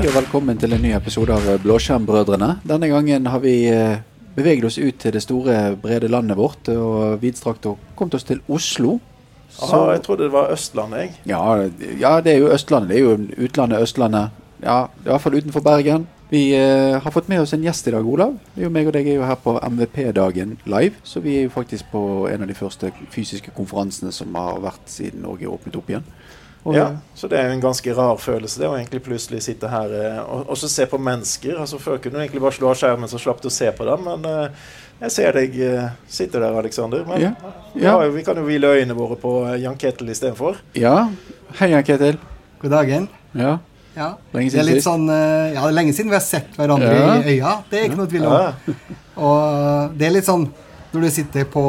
og velkommen til en ny episode av Blåskjermbrødrene. Denne gangen har vi eh, beveget oss ut til det store, brede landet vårt og vidstrakt og kommet oss til Oslo. Så, jeg trodde det var Østlandet, jeg. Ja, ja, det er jo Østlandet. Det er jo utlandet, Østlandet. Ja, i hvert fall utenfor Bergen. Vi eh, har fått med oss en gjest i dag, Olav. Det jo meg og deg er jo her på MVP-dagen live. Så vi er jo faktisk på en av de første fysiske konferansene som har vært siden Norge åpnet opp igjen. Og, ja, så det er jo en ganske rar følelse det å egentlig plutselig sitte her eh, og, og så se på mennesker. altså Før kunne du egentlig bare slå av skjermen, så slapp du å se på dem. Men eh, jeg ser deg eh, sitte der, Aleksander. Men ja. Ja. Ja, vi kan jo hvile øynene våre på eh, Jan Ketil istedenfor. Ja. Hei, Jan Ketil. God dagen. Ja. ja. Lenge siden det er litt sånn, eh, ja, det er lenge siden vi har sett hverandre i øya. Det er ikke noe tvil om. Og det er litt sånn når du sitter på,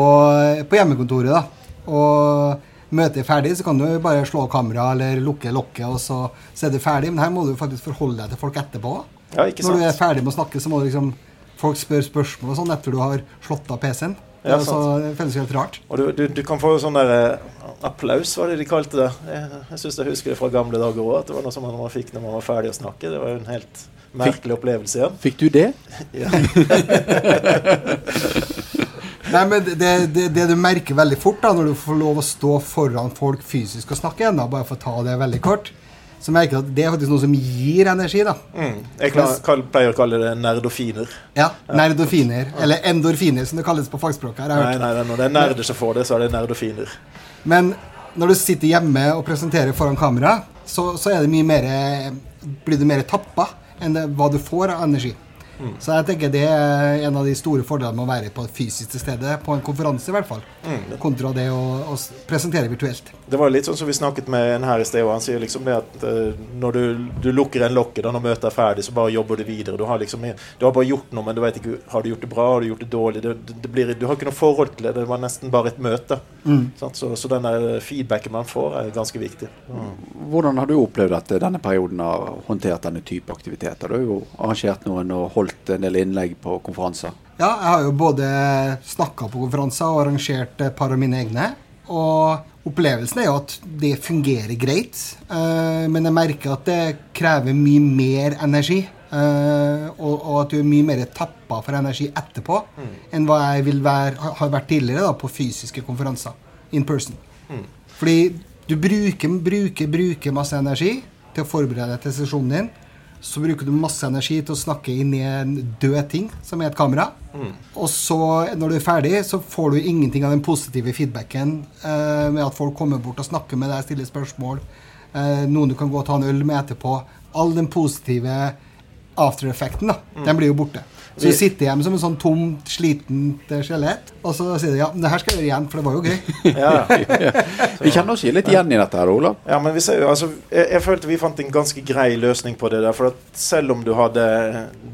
på hjemmekontoret da, og møtet er ferdig, så kan du bare slå kameraet eller lukke lokket, og så, så, er du ferdig. Men her må du faktisk forholde deg til folk etterpå. Ja, ikke sant. Når du er ferdig med å snakke, så må du liksom folk spørre spørsmål og sånn etter du har slått av PC-en. Ja, så det føles helt rart. Og du, du, du kan få sånn der uh, applaus, var det de kalte det. Jeg, jeg syns jeg husker det fra gamle dager òg, at det var noe som man fikk når man var ferdig å snakke. Det var jo en helt merkelig opplevelse igjen. Fikk du det? ja. Nei, men det, det, det, du merker veldig fort da, når du får lov å stå foran folk fysisk og snakke igjen, da, bare for å ta det veldig kort, så merker du at det er faktisk noe som gir energi. da. Mm. Jeg klar, pleier å kalle det nerdofiner. Ja, nerdofiner. Ja. Eller endorfiner, som det kalles på fagspråket. her. Nei, nei, nei, når det er nerder som får det, så er det nerdofiner. Men når du sitter hjemme og presenterer foran kamera, så, så er det mye mer, blir du mer tappa enn det, hva du får av energi. Mm. Så jeg tenker det er en av de store fordelene med å være på et fysisk til stede, på en konferanse i hvert fall, mm. kontra det å, å, presentere virtuelt. Det var litt sånn som vi snakket med en her i sted, og han sier liksom det at uh, når du, du lukker en lokket når møtet er ferdig, så bare jobber du videre. Du har liksom du har bare gjort noe, men du vet ikke har du gjort det bra, har du gjort det dårlig. Det, det blir, du har ikke noe forhold til det. Det var nesten bare et møte. Mm. Så, så den feedbacken man får, er ganske viktig. Mm. Hvordan har du opplevd at denne perioden har håndtert denne type aktiviteter? Du har jo arrangert noen og holdt en del innlegg på konferanser? Ja, jeg har jo både snakka på konferanser og arrangert et par av mine egne. Og opplevelsen er jo at det fungerer greit. Uh, men jeg merker at det krever mye mer energi. Uh, og, og, at du er mye mer tappa for energi etterpå mm. enn hva jeg vil være, har vært tidligere da, på fysiske konferanser. In person. Mm. Fordi du bruker, bruker, bruker masse energi til å forberede deg til sesjonen din så bruker du masse energi til å snakke inn i en død ting, som er et kamera. Mm. Og så, når du er ferdig, så får du ingenting av den positive feedbacken eh, med at folk kommer bort og snakker med deg, stiller spørsmål, eh, noen du kan gå og ta en øl med etterpå. All den positive after-effekten, da, mm. den blir jo borte. Så du sitter hjemme som en sånn tomt, slitent skjelett, og så sier du ja, det her skal jeg gjøre igjen, for det var jo gøy. ja. Vi kjenner oss litt igjen i dette, her, Olav. Ja, men vi ser, altså, jeg, jeg, følte vi fant en ganske grei løsning på det der. For selv om du hadde,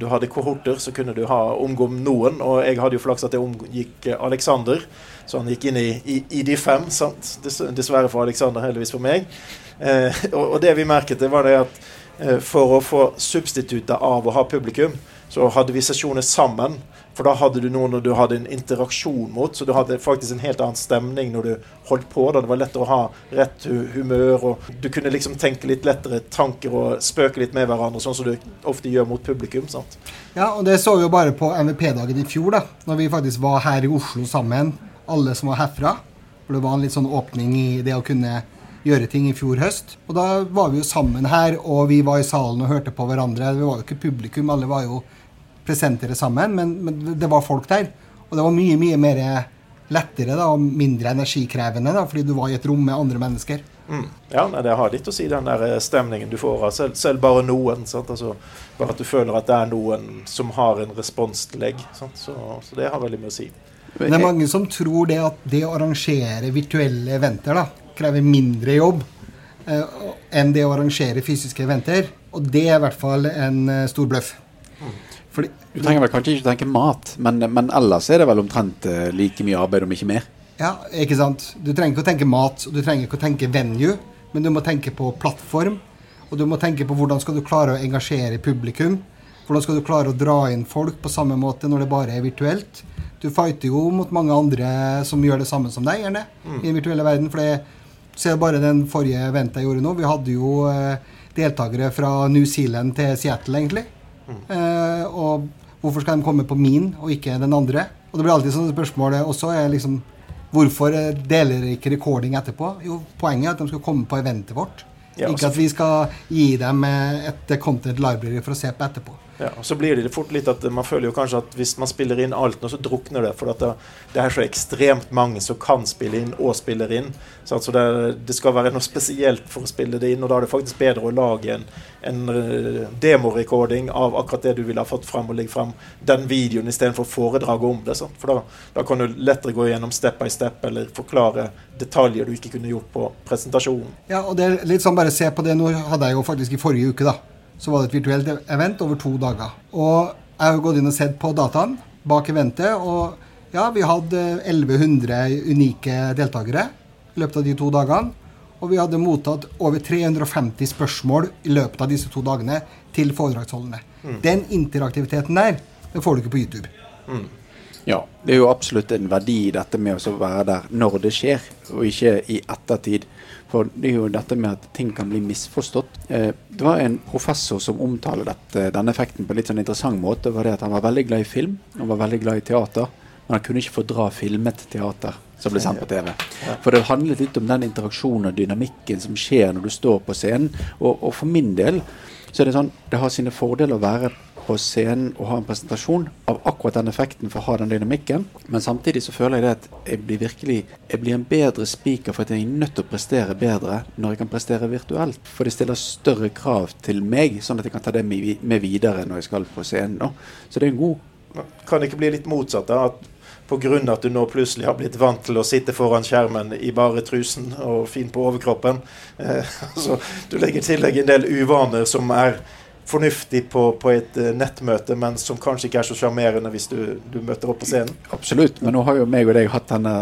du hadde kohorter, så kunne du ha omgå noen. Og jeg hadde jo flaks at jeg omgikk Alexander, så han gikk inn i, i, i de fem. Sant? Dessverre for Alexander, heldigvis for meg. Eh, og, og, det vi merket, det var det at eh, for å få substitutter av å ha publikum, så hadde vi sesjoner sammen. For da hadde du noen du hadde en interaksjon mot, så du hadde faktisk en helt annen stemning når du holdt på. da Det var lettere å ha rett humør, og du kunne liksom tenke litt lettere tanker og spøke litt med hverandre, sånn som du ofte gjør mot publikum. sant? Ja, og det så vi jo bare på MVP-dagen i fjor, da, når vi faktisk var her i Oslo sammen, alle som var herfra. For det var en litt sånn åpning i det å kunne gjøre ting i fjor høst. Og da var vi jo sammen her, og vi var i salen og hørte på hverandre. Vi var jo ikke publikum, alle var jo presentere sammen, men, men, det var folk der. Og det var mye, mye mer lettere da, og mindre energikrevende, da, fordi du var i et rom med andre mennesker. Mm. Ja, nei, det har litt å si, den der eh, stemningen du får av selv, selv, bare noen. Altså, bare at du føler at det er noen som har en respons til deg. Så, så, det har veldig mye å si. Det er mange som tror det at det å arrangere virtuelle eventer da, krever mindre jobb eh, enn det å arrangere fysiske eventer. Og det er i hvert fall en eh, stor bløff. Fordi, du trenger vel kanskje ikke tenke mat, men, men, ellers er det vel omtrent eh, like mye arbeid, om ikke mer? Ja, ikke sant. Du trenger ikke å tenke mat, og du trenger ikke å tenke venue, men du må tenke på plattform. Og du må tenke på hvordan skal du klare å engasjere publikum. Hvordan skal du klare å dra inn folk på samme måte når det bare er virtuelt. Du fighter jo mot mange andre som gjør det samme som deg, gjerne, mm. i den virtuelle verden. For det, se bare den forrige eventet jeg gjorde nå. Vi hadde jo uh, deltakere fra New Zealand til Seattle, egentlig. Eh, og hvorfor skal de komme på min og ikke den andre? Og det blir alltid sånne spørsmål også. er liksom Hvorfor eh, deler dere ikke recording etterpå? Jo, poenget er at de skal komme på eventet vårt. Ja, ikke altså- at vi skal gi dem eh, et content library for å se på etterpå. Ja, og så blir det fort litt at Man føler jo kanskje at hvis man spiller inn alt nå, så drukner det. For det, det er så ekstremt mange som kan spille inn og spiller inn. Så altså det, det skal være noe spesielt for å spille det inn, og da er det faktisk bedre å lage en, en eh, demorecording av akkurat det du ville ha fått fram, og legge fram den videoen istedenfor foredraget om det. Sant? For da, da kan du lettere gå gjennom step by step eller forklare detaljer du ikke kunne gjort på presentasjonen. Ja, og det er litt sånn bare se på det. Nå hadde jeg jo faktisk i forrige uke, da. Så var det et virtuelt event over to dager. Og jeg har gått inn og sett på dataen bak eventet, og ja, vi hadde 1100 unike deltakere i løpet av de to dagene. Og vi hadde mottatt over 350 spørsmål i løpet av disse to dagene til foredragsholderne. Den interaktiviteten der, den får du ikke på YouTube. Ja, det er jo absolutt en verdi i dette med å være der når det skjer, og ikke i ettertid. For det er jo dette med at ting kan bli misforstått. Eh, det var en professor som omtaler dette, denne effekten på en litt sånn interessant måte. var det at Han var veldig glad i film, han var veldig glad i teater. Men han kunne ikke fordra filmet teater som ble sendt på TV. For det handlet litt om den interaksjonen og dynamikken som skjer når du står på scenen. Og, og for min del så er det sånn det har sine fordeler å være på scenen og ha en presentasjon av akkurat den effekten for å ha den dynamikken. Men samtidig så føler jeg det at jeg blir virkelig Jeg blir en bedre speaker for at jeg er nødt til å prestere bedre når jeg kan prestere virtuelt. For det stiller større krav til meg, sånn at jeg kan ta det med videre når jeg skal på scenen. da. Så det er en god Kan det ikke bli litt motsatt? da, at Pga. at du nå plutselig har blitt vant til å sitte foran skjermen i bare trusen og fin på overkroppen. Eh, så du legger i tillegg en del uvaner som er fornuftig på, på et eh, nettmøte, men som kanskje ikke er så sjarmerende hvis du, du møter opp på scenen. Absolutt, men nå har jo meg og deg hatt denne,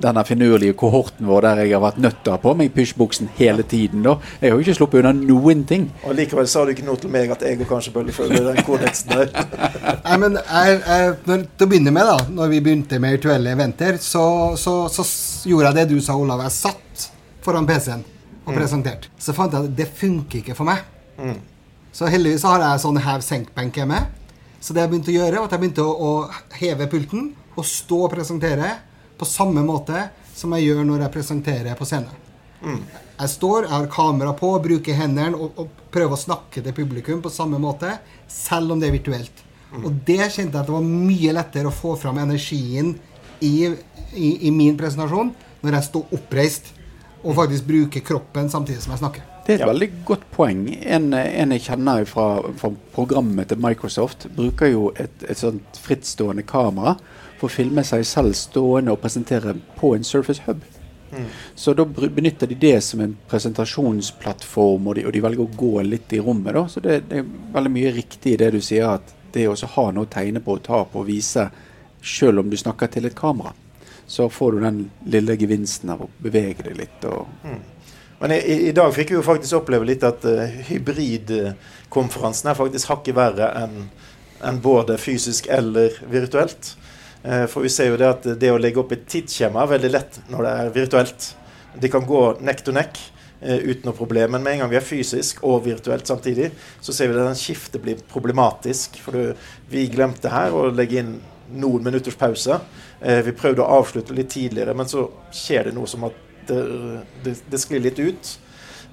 denne finurlige kohorten vår der jeg har vært nødt til å ha på meg pysjbuksen hele tiden. da. Jeg har jo ikke sluppet unna noen ting. Og Likevel sa du ikke noe til meg at jeg og kanskje bør følge den kodeksen der. Nei, men jeg, jeg, når, Til å begynne med, da når vi begynte med virtuelle eventer, så, så, så gjorde jeg det du sa, Olav. Jeg satt foran PC-en og presenterte. Så fant jeg at det funker ikke for meg. Så heldigvis har jeg sånn hev-senk-benk hjemme. Så det jeg begynte å gjøre, var at jeg begynte å, å heve pulten og stå og presentere på samme måte som jeg gjør når jeg presenterer på scenen. Jeg står, jeg har kamera på, bruker hendene og, og prøver å snakke til publikum på samme måte, selv om det er virtuelt. Og det kjente jeg at det var mye lettere å få fram energien i, i, i min presentasjon når jeg står oppreist og faktisk bruker kroppen samtidig som jeg snakker. Det er et Ja. veldig godt poeng. En, en jeg kjenner fra, fra programmet til Microsoft, bruker jo et, et sånt frittstående kamera for å filme seg selv stående og presentere på en Surface Hub. Så da benytter de det som en presentasjonsplattform, og de, og de velger å gå litt i rommet. da, Så det, det er veldig mye riktig i det du sier, at det å ha noe å tegne på og ta på og vise, selv om du snakker til et kamera, så får du den lille gevinsten av å bevege deg litt. og Men i, i, dag fikk vi jo faktisk oppleve litt at uh, hybridkonferansen er faktisk hakket verre enn enn både fysisk eller virtuelt. Uh, for vi ser jo det at det å legge opp et tidsskjema er veldig lett når det er virtuelt. De kan gå neck to neck uh, uten noe problem. Men med en gang vi er fysisk og virtuelt samtidig, så ser vi at den skiftet blir problematisk. For vi glemte her å legge inn noen minutters pause. Vi prøvde å avslutte litt tidligere, men så skjer det noe som at det, det, det sklir litt ut.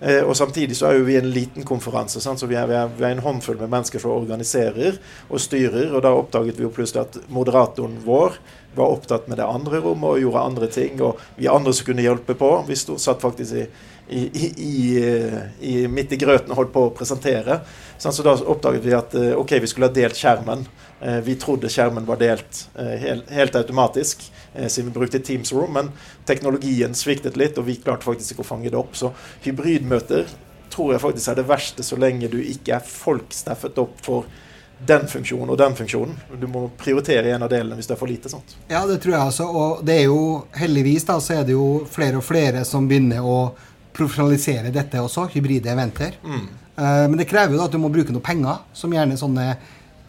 Eh, og Samtidig så er jo vi en liten konferanse. Sant? så vi er, vi, er, vi er en håndfull med mennesker som organiserer og styrer. og Da oppdaget vi jo plutselig at moderatoren vår var opptatt med det andre rommet og gjorde andre ting. Og vi andre som kunne hjelpe på. Vi stod, satt faktisk i, i, i, i, eh, midt i grøten og holdt på å presentere. Sant? Så da oppdaget vi at eh, ok, vi skulle ha delt skjermen. Eh, Vi trodde skjermen var delt eh, helt, helt automatisk, eh, siden vi brukte Teams Room, men teknologien sviktet litt, og vi klarte faktisk ikke å fange det opp. Så hybridmøter tror jeg faktisk er det verste så lenge du ikke er folkstaffet opp for den funksjonen og den funksjonen. Du må prioritere en av delene hvis det er for lite. sånt. Ja, det tror jeg også. Og det er jo heldigvis da, så er det jo flere og flere som begynner å profesjonalisere dette også, hybride eventer. Eh, men det krever jo da at du må bruke noe penger, som gjerne sånne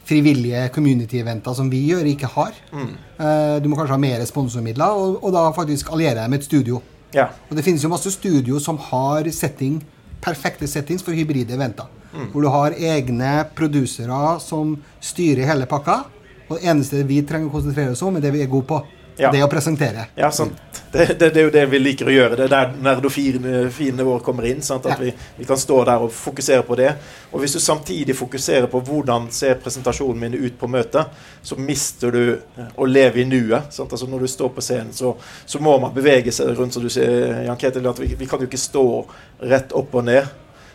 frivillige community-eventer som vi gjør, ikke har. Eh, du må kanskje ha mer sponsormidler, og, og da faktisk alliere deg med et studio. Ja. Og det finnes jo masse studio som har setting perfekte settings for hybride eventer. Hvor du har egne produsere som styrer hele pakka. Og det eneste vi trenger å konsentrere oss om, er det vi er gode på. Ja. Det å presentere. Ja, sant. Det, det, det er jo det vi liker å gjøre. Det er der nerdofinene våre kommer inn. Sant? At Ja. vi, vi kan stå der og fokusere på det. Og hvis du samtidig fokuserer på hvordan ser presentasjonen min ut på møtet, så mister du eh, å leve i nuet. Sant? Altså når du står på scenen, så, så må man bevege seg rundt, som du sier, Jan Ketil. Vi, vi kan jo ikke stå rett opp og ned.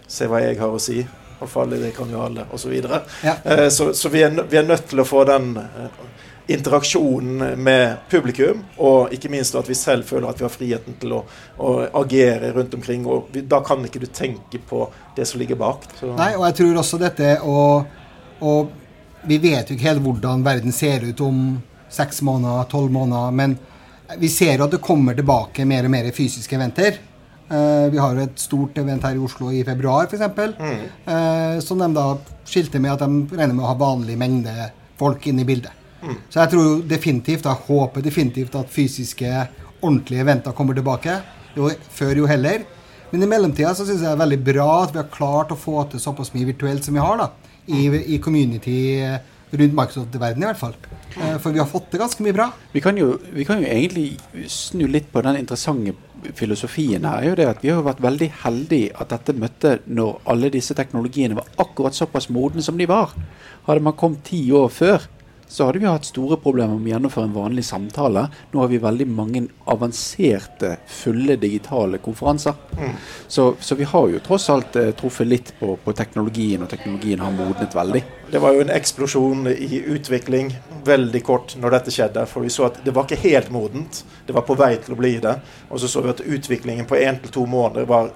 Se hva jeg har å si. Og falle, det kan jo alle, osv. Så, Ja. eh, så, så vi, er, vi er nødt til å få den eh, interaksjonen med publikum, og ikke minst at vi selv føler at vi har friheten til å, å agere rundt omkring. og vi, Da kan ikke du tenke på det som ligger bak. Så, Nei, og jeg tror også dette å Og vi vet jo ikke helt hvordan verden ser ut om seks måneder, tolv måneder, men vi ser jo at det kommer tilbake mer og mer fysiske eventer. Uh, vi har jo et stort event her i Oslo i februar, f.eks. Mm. Uh, som de da skilte med at de regner med å ha vanlig mengde folk inne i bildet. Så jeg tror definitivt, jeg håper definitivt at fysiske, ordentlige eventer kommer tilbake. Jo før, jo heller. Men i mellomtida så syns jeg det er veldig bra at vi har klart å få til såpass mye virtuelt som vi har. da, I, i community eh, rundt Microsoft-verdenen i hvert fall. Eh, For vi har fått til ganske mye bra. Vi kan, jo, vi kan jo egentlig snu litt på den interessante filosofien her. er jo det at Vi har jo vært veldig heldige at dette møtte når alle disse teknologiene var akkurat såpass modne som de var. Hadde man kommet ti år før, så hadde vi hatt store problemer med å gjennomføre en vanlig samtale. Nå har vi veldig mange avanserte, fulle digitale konferanser. Så, så vi har jo tross alt eh, truffet litt på, på teknologien, og teknologien har modnet veldig. Det var jo en eksplosjon i utvikling veldig kort når dette skjedde. For vi så at det var ikke helt modent. Det var på vei til å bli det. Og så så vi at utviklingen på én til to måneder var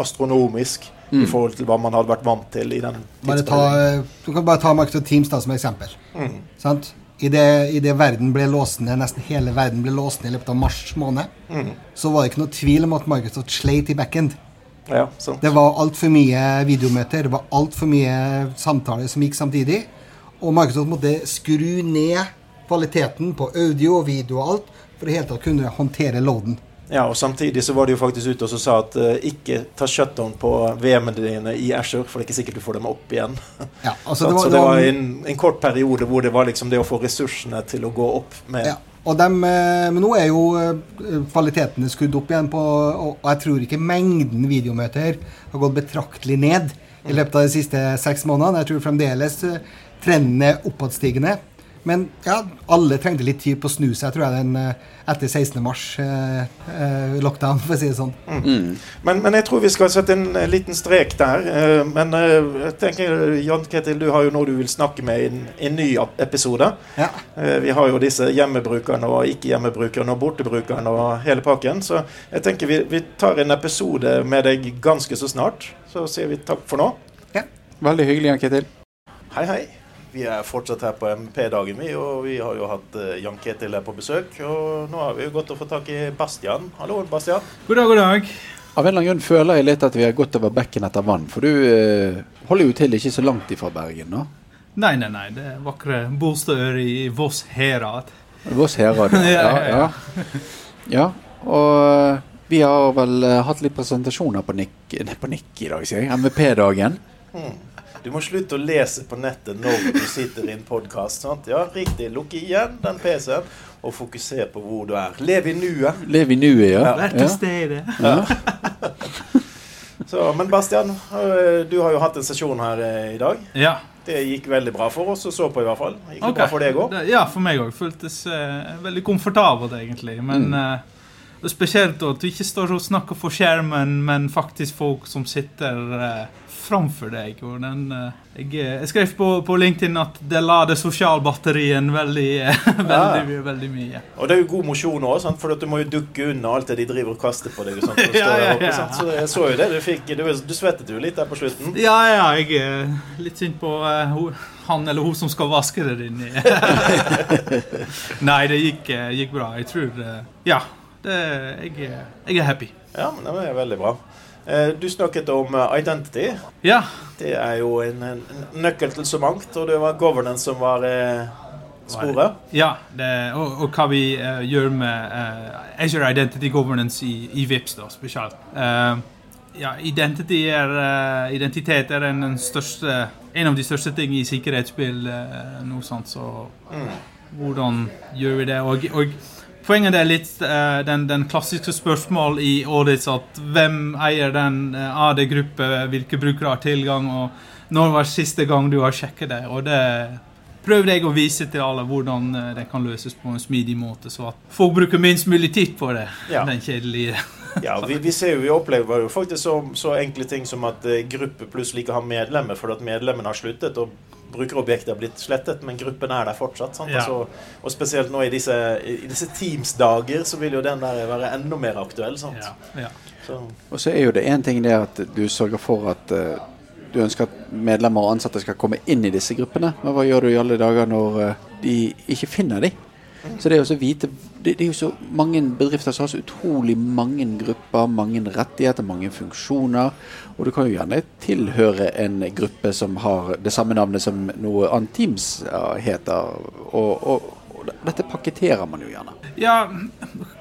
astronomisk i forhold til hva man hadde vært vant til i den tidsperioden. du kan bare ta Microsoft Teams da som eksempel. Mm. Sant? I det, I det verden ble låst nesten hele verden ble låst i løpet av mars måned, Mm. så var det ikke noe tvil om at Microsoft sleit i backend. Ja. Det var altfor mye videomøter, det var altfor mye samtaler som gikk samtidig. Og Microsoft måtte skru ned kvaliteten på audio og video og alt for i hele tatt kunne håndtere loaden. Ja, og Samtidig så var de jo faktisk ute og så sa at uh, ikke ta shutdown på VM-ene dine i Azure, for det er ikke sikkert du får dem opp igjen. Ja, altså det var, det var en, en kort periode hvor det var liksom det å få ressursene til å gå opp med Ja. Og dem, eh, men nå er jo kvalitetene skudd opp igjen, på, og jeg tror ikke mengden videomøter har gått betraktelig ned i løpet av de siste seks månedene. Jeg tror fremdeles eh, trenden er oppadstigende. Men ja, alle trengte litt tid på å snu seg, tror jeg, den eh, etter 16. mars eh, eh, lockdown, for å si det sånn. Men, men jeg tror vi skal sette en eh, liten strek der. Eh, Men eh, jeg tenker, Jan Ketil, du har jo noe du vil snakke med i en, en ny episode. Ja. Eh, Vi har jo disse hjemmebrukerne og ikke-hjemmebrukerne og bortebrukerne og hele pakken. Så jeg tenker vi, vi tar en episode med deg ganske så snart. Så sier vi takk for nå. Veldig hyggelig, Jan Ketil. Hei, hei. Vi er fortsatt her på MP-dagen, vi, og vi har jo hatt eh, Jan Ketil her på besøk. Og nå har vi jo gått og fått tak i Bastian. Hallo, Bastian. God dag, god dag. Av en eller annen grunn føler jeg litt at vi har gått over bekken etter vann. For du eh, holder jo til ikke så langt ifra Bergen nå. Nei, nei, nei. Det er vakre Bolstadøer i Voss herad. Voss herad. Ja, Ja, ja, ja. Og eh, vi har vel eh, hatt litt presentasjoner på Nikk i dag, sier jeg. MVP-dagen. Du må slutte å lese på nettet når du sitter i en podkast. Ja, riktig. Lukk igjen den PC-en og fokuser på hvor du er. Lev i nuet. Lev i nuet, ja. Ja. Vær til ja. Så, men Bastian, du har jo hatt en sesjon her eh, i dag. Ja. Det gikk veldig bra for oss å så på, i hvert fall. Gikk det bra for deg òg? Ja, for meg òg. Føltes uh, veldig komfortabelt, egentlig. Men Mm. uh, det spesielt at du ikke står og snakker for skjermen, men faktisk folk som sitter eh, framfor deg. Og den, eh, jeg, eh, jeg skrev på, på LinkedIn at det lader sosialbatterien veldig, eh, veldig, veldig mye. Og det er jo god mosjon òg, for du må jo dukke unna alt det de driver og kaster på deg. Og sånt, å Ja, ja, oppe, Så jeg så jo det du fikk. Du, du svettet jo litt der på slutten. Ja, ja, jeg er litt synd på uh, han eller hun som skal vaske det inni. Nei, det gikk, gikk bra. Jeg tror Ja. Det, jeg, jeg er happy. Ja, men det er veldig bra. Eh, Du snakket om eh, identity. Ja. Det er jo en, en nøkkel til så mangt, og det var governance som var eh, sporet. ja det, og, og hva vi uh, gjør med uh, Azure Identity Governance i, i VIPS, da, spesielt. Uh, ja, identity er, uh, identitet er en, en, største, en av de største tingene i sikkerhetsspill nå. sant? Så hvordan gjør vi det? Og, og poenget er litt eh, den, den klassiske spørsmål i audits at hvem eier den uh, AD-gruppe, hvilke brukere har tilgang, og når var siste gang du har sjekket det? Og det prøvde jeg å vise til alle hvordan eh, det kan løses på en smidig måte, så at folk bruker minst mulig tid på det. Ja. Den kjedelige Ja, vi, vi ser jo, vi opplever jo faktisk så, så enkle ting som at eh, gruppe plutselig ikke har medlemmer fordi at medlemmene har sluttet. og Brukerobjektet har blitt slettet, men gruppen er der fortsatt. sant? Ja. Altså, og spesielt nå i disse, i disse Teams-dager så vil jo den der være enda mer aktuell. sant? ja, ja. Så, Og så er jo det én ting det at du sørger for at uh, du ønsker at medlemmer og ansatte skal komme inn i disse gruppene. Men hva gjør du i alle dager når uh, de ikke finner de? Så det så vite det, det er jo så mange bedrifter som har så utrolig mange grupper, mange rettigheter, mange funksjoner. Og du kan jo gjerne tilhøre en gruppe som har det samme navnet som noe annet Teams heter. Og, og, og dette pakketterer man jo gjerne. Ja,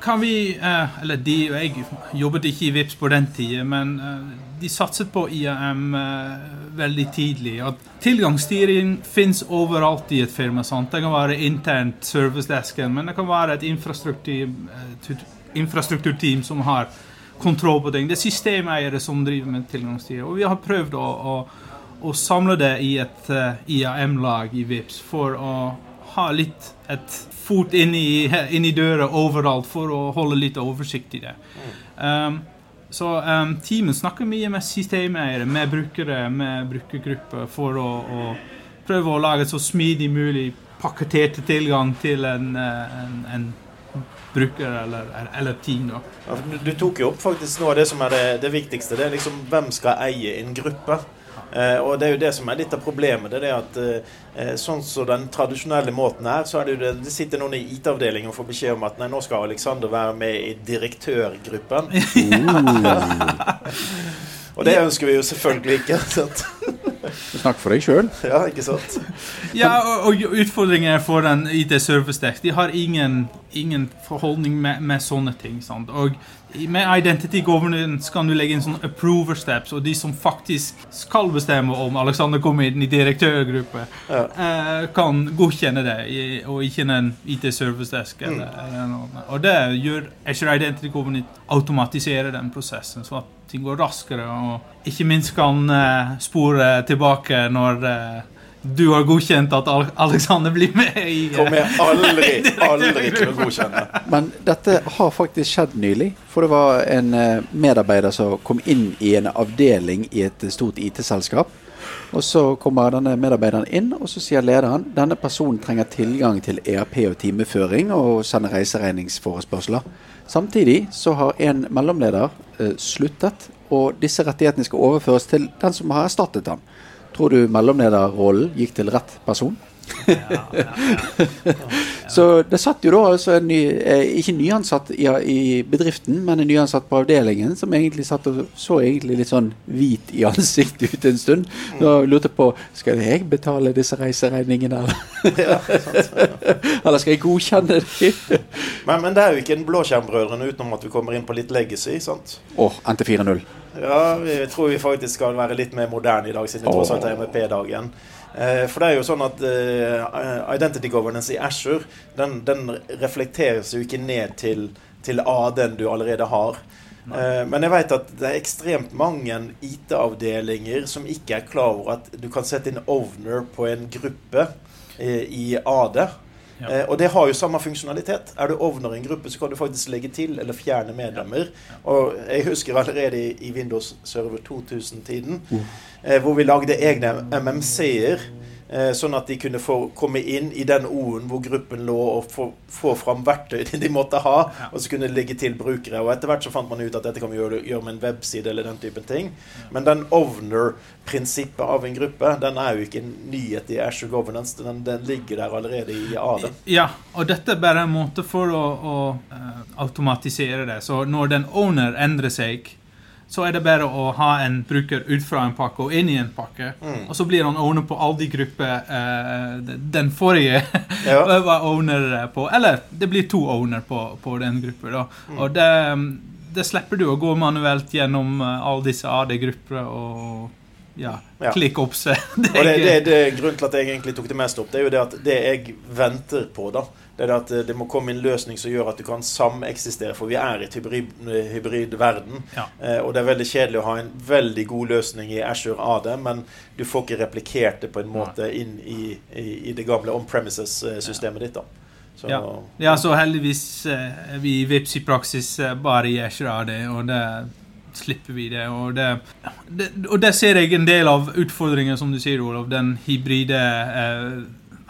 kan vi eh, Eller de og jeg jobbet ikke i VIPS på den tida, men eh, de satset på IAM eh, veldig tidlig. At tilgangsstyring fins overalt i et firma. Sant? Det kan være internt servicedesken, men det kan være et infrastruktur, eh, infrastrukturteam som har kontroll på ting. Det er systemeiere som driver med tilgangsstyring. Og vi har prøvd å, å, å samle det i et eh, IAM-lag i VIPS for å ha litt et fot inn i, inn i døra overalt for å holde litt oversikt i det. Um, så um, teamet snakker mye med systemeiere, med brukere, med brukergrupper for å, å prøve å lage så smidig mulig pakketerte tilgang til en, en, en bruker eller, eller team. da. du, du tok jo opp faktisk noe av det som er det, det viktigste. Det er liksom hvem skal eie en gruppe. Eh, og det er jo det som er litt av problemet. Det er at eh, Sånn som den tradisjonelle måten er, så er det jo det, det sitter noen i IT-avdelingen og får beskjed om at nei, nå skal Alexander være med i direktørgruppen. og det ønsker vi jo selvfølgelig ikke. sant? Snakk for deg sjøl. Ja, ikke sant? Ja, og, og utfordringen for en IT Service Desk De har ingen, ingen forholdning med, med sånne ting. Sant? Og med Identity Governance kan du legge inn sånne approver steps, og de som faktisk skal bestemme om Alexander kommer inn i direktørgruppe, Ja. eh, kan godkjenne det, og ikke en IT Service Desk. Eller, eller noe. Og det gjør Azure Identity Governance automatiserer den prosessen, så at ting går raskere, og ikke minst kan eh, spore tilbake når eh, du har godkjent at Al Alexander blir med i eh, Kommer jeg aldri, aldri til å godkjenne. Men dette har faktisk skjedd nylig. For det var en eh, medarbeider som kom inn i en avdeling i et stort IT-selskap. Og så kommer denne medarbeideren inn, og så sier lederen denne personen trenger tilgang til ERP og timeføring og sender reiseregningsforespørsler. Samtidig så har en mellomleder eh, sluttet, og disse rettighetene skal overføres til den som har erstattet ham. Tror du mellomlederrollen gikk til rett person? Ja, ja, ja. Så det satt jo da altså en ny, eh, ikke nyansatt i, i bedriften, men en nyansatt på avdelingen, som egentlig satt og så egentlig litt sånn hvit i ansiktet ut en stund. Og lurte på skal jeg betale disse reiseregningene, eller, Ja, sant? eller skal jeg godkjenne dem? Men, men det er jo ikke en blåskjermbrødrene utenom at vi kommer inn på litt legacy. sant? Åh, NT4.0. Ja, vi tror vi faktisk skal være litt mer moderne i dag, siden vi tross alt er MEP-dagen. Eh, for det er jo sånn at eh, Identity Governance i Azure den, den reflekteres jo ikke ned til, til AD-en du allerede har. Nei. men jeg vet at det er ekstremt mange IT-avdelinger som ikke er klar over at du kan sette inn owner på en gruppe eh, i AD. Ja. Eh, og det har jo samme funksjonalitet. Er du ovner i en gruppe, så kan du faktisk legge til eller fjerne medlemmer. Og jeg husker allerede i, i Windows Server 2000-tiden, eh, hvor vi lagde egne MMC-er. Eh, sånn at de kunne få komme inn i den O-en hvor gruppen lå, og få, få fram verktøy de måtte ha. Og så kunne de legge til brukere. Og etter hvert så fant man ut at dette kan vi gjøre, gjøre med en webside eller den typen ting. Men den owner-prinsippet av en gruppe, den er jo ikke en nyhet i Azure Governance. Den, den ligger der allerede i AD. Ja, og dette er bare en måte for å, å uh, automatisere det. Så når den owner endrer seg, så er det bare å ha en bruker ut fra en pakke og inn i en pakke. Mm. Og så blir han owner på alle de grupper eh, den forrige Ja. var owner på. Eller det blir to owner på, på den gruppa. Mm. Og det, det slipper du å gå manuelt gjennom eh, alle disse AD-grupper og ja, Ja. klikke opp seg. Og det, det, det er grunnen til at jeg egentlig tok det mest opp, det er jo det at det jeg venter på, da, det er at det må komme en løsning som gjør at du kan sameksistere. For vi er i et hybrid, hybrid verden. Ja. Eh, og det er veldig kjedelig å ha en veldig god løsning i Azure AD, men du får ikke replikert det på en måte inn i, i, i det gamle on-premises-systemet ditt. da. Så, Ja. Ja, så heldigvis eh, vi Vips i praksis eh, bare i Azure AD, og det slipper vi det. Og det, det. og det ser jeg en del av utfordringen, som du sier, Olav. Den hybride eh,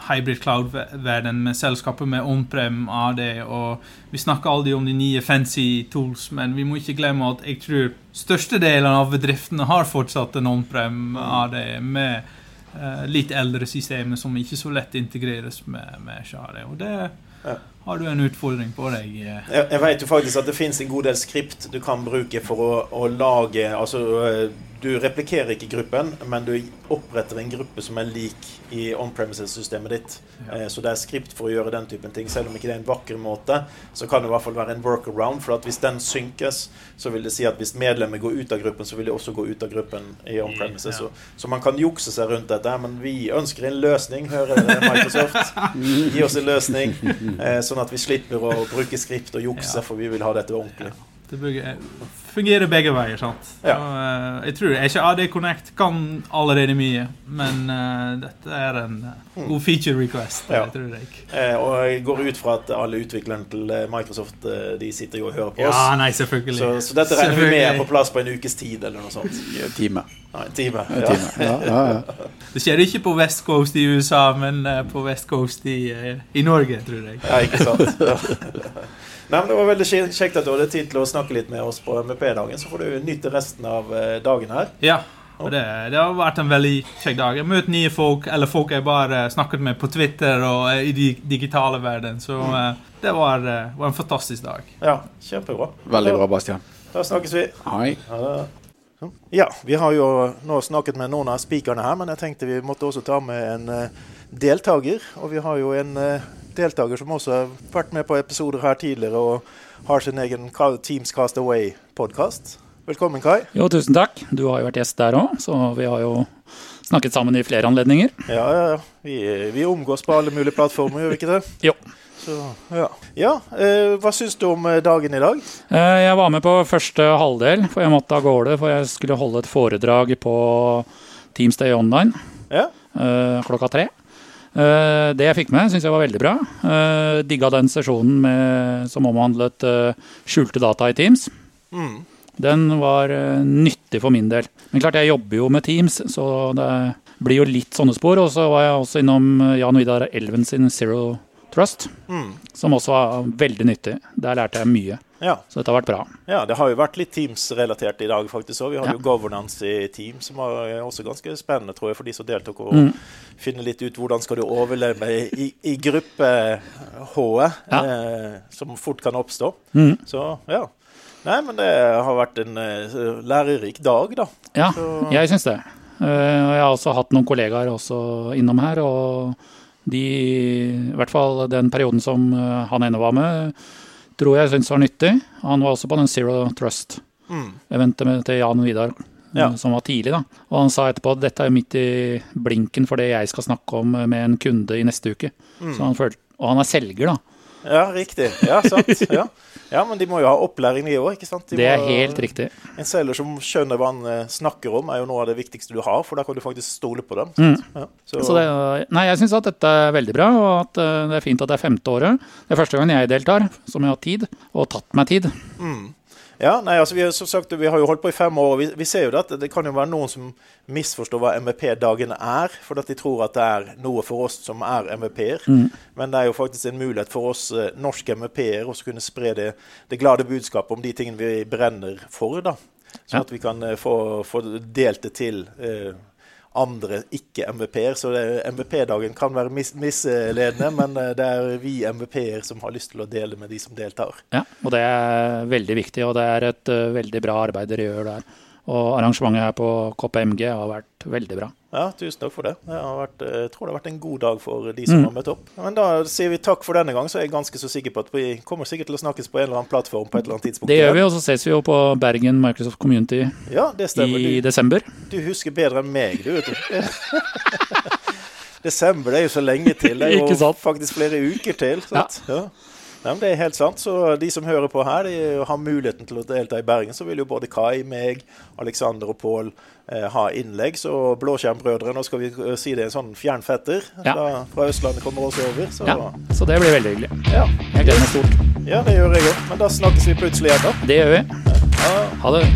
hybrid cloud-verden med selskaper med on-prem AD. Og vi snakker aldri om de nye fancy tools, men vi må ikke glemme at jeg tror størstedelen av bedriftene har fortsatt en on-prem AD med uh, litt eldre systemer som ikke så lett integreres med, med Share. Og det Ja. Har du en utfordring på deg. eh. Jeg, jeg vet jo faktisk at det finnes en god del skript du kan bruke for å, å lage Altså, øh, du replikerer ikke gruppen, men du oppretter en gruppe som er lik i on-premises-systemet ditt. Ja. Eh, Så det er skript for å gjøre den typen ting. Selv om ikke det er en vakker måte, så kan det i hvert fall være en workaround. For at hvis den synkes, så vil det si at hvis medlemmer går ut av gruppen, så vil de også gå ut av gruppen i on-premises. Ja. Så, så man kan jukse seg rundt dette. Men vi ønsker en løsning, hører dere, Microsoft. Gi oss en løsning, eh, sånn at vi slipper å bruke skript og jukse, for vi vil ha dette ordentlig. Det fungerer begge veier, sant? Ja. Og, eh, jeg tror ikke AD Connect kan allerede mye, men uh, dette er en eh, god feature request. Ja. Jeg tror jeg. Eh, og jeg går ut fra at alle utviklerne til eh, Microsoft eh, de sitter jo og hører på oss. Ja, nei, selvfølgelig. så, så dette regner vi med er på plass på en ukes tid eller noe sånt. En time. Ja, en time. Ja. Ja, ja, ja. Det skjer ikke på West Coast i USA, men eh, på West Coast i, eh, i Norge, tror jeg. ja, ikke sant. Nei, men Det var veldig kjekt at du hadde tid til å snakke litt med oss på MVP-dagen. Så får du nyte resten av eh, dagen her. Ja, og det, det har vært en veldig kjekk dag. Jeg har møtt nye folk, eller folk jeg bare snakket med på Twitter og eh, i den digitale verden. Så mm. det var, eh, var en fantastisk dag. Ja, kjempebra. Veldig bra, Bastian. Da, snakkes vi. Hei. Ha det. Ja, vi har jo nå snakket med noen av speakerne her, men jeg tenkte vi måtte også ta med en eh, deltaker. Og vi har jo en eh, deltaker som også har vært med på episoder her tidligere og har sin egen Teams Cast Away-podkast. Velkommen, Kai. Jo, tusen takk. Du har jo vært gjest der òg, så vi har jo snakket sammen i flere anledninger. Ja, ja, ja. Vi, vi omgås på alle mulige plattformer, gjør vi ikke det? Jo. Så, ja. ja eh, hva syns du om eh, dagen i dag? Eh, Jeg var med på første halvdel, for jeg måtte av gårde. For jeg skulle holde et foredrag på Teams Day Online Ja, eh, klokka tre. Eh, Det jeg fikk med, syns jeg var veldig bra. Eh, Digga den sesjonen med, som omhandlet eh, skjulte data i Teams. mm. Den var nyttig for min del. Men klart, jeg jobber jo med Teams, så det blir jo litt sånne spor. Og så var jeg også innom Jan Vidar Elven sin Zero Trust, Mm. som også var veldig nyttig. Der lærte jeg mye. Ja. Så dette har vært bra. Ja, det har jo vært litt Teams-relatert i dag, faktisk òg. Vi hadde Ja. jo governance i Teams, som var eh, også ganske spennende, tror jeg, for de som deltok. Å Mm. finne litt ut hvordan skal du overleve i, i gruppe-H, Ja. eh, som fort kan oppstå. Mm. Så ja. Nei, men det har vært en uh, lærerik dag, da. Ja, Så- jeg syns det. Eh, og jeg har også hatt noen kollegaer også innom her, og de, i hvert fall den perioden som eh, han ene var med, tror jeg syns var nyttig. Han var også på den Zero Trust-eventet Mm. til Jan Vidar, eh, Ja. som var tidlig. da. Og han sa etterpå at dette er midt i blinken for det jeg skal snakke om med en kunde i neste uke. Mm. Så han følte, og han er selger, da. Ja, riktig. Ja, sant. Ja. ja, men de må jo ha opplæring, de òg? De Det er må- helt riktig. En selger som skjønner hva han eh, snakker om, er jo noe av det viktigste du har, for da kan du faktisk stole på dem. Mm. Ja. Så, Så det, nei, jeg syns at dette er veldig bra, og at eh, det er fint at det er femte året. Det er første gang jeg deltar, som jeg har tid, og tatt meg tid. mm. Ja, nei, altså vi, sagt, vi har jo holdt på i fem år, og vi, vi ser jo det at det kan jo være noen som misforstår hva MVP-dagene er, for at de tror at det er noe for oss som er MVP-er. Mm. Men det er jo faktisk en mulighet for oss eh, norske MVP-er å kunne spre det, det glade budskapet om de tingene vi brenner for, da. Sånn at vi kan eh, få, få delt det til eh, andre ikke-MVP-er. Så MVP-dagen kan være mis misledende, men eh, det er vi MVP-er som har lyst til å dele med de som deltar. Ja, og det er veldig viktig, og det er et eh, veldig bra arbeid dere gjør der. Og arrangementet her på KPMG har vært veldig bra. Ja, tusen takk for det. det har vært, jeg tror det har vært en god dag for de som Mm. har møtt opp. Men da sier vi takk for denne gang, så er jeg ganske så sikker på at vi kommer sikkert til å snakkes på en eller annen plattform på et eller annet tidspunkt. Det gjør vi, og så ses vi jo på Bergen Microsoft Community Ja, i Du, desember. du husker bedre enn meg, du. vet du. Desember det er jo så lenge til. Det er jo faktisk flere uker til. Sant? Ja. Nei, men Det er helt sant. Så de som hører på her, de har muligheten til å delta i Bergen. Så vil jo både Kai, meg, Alexander og Pål eh, ha innlegg. Så Blåskjermbrødre, nå skal vi eh, si det er en sånn fjernfetter Ja. fra, fra Østlandet kommer også over. Så Ja, så det blir veldig hyggelig. ja. Jeg gleder meg stort. ja det gjør jeg òg. Men da snakkes vi plutselig igjen, da. Det gjør vi. Ja. Ha det.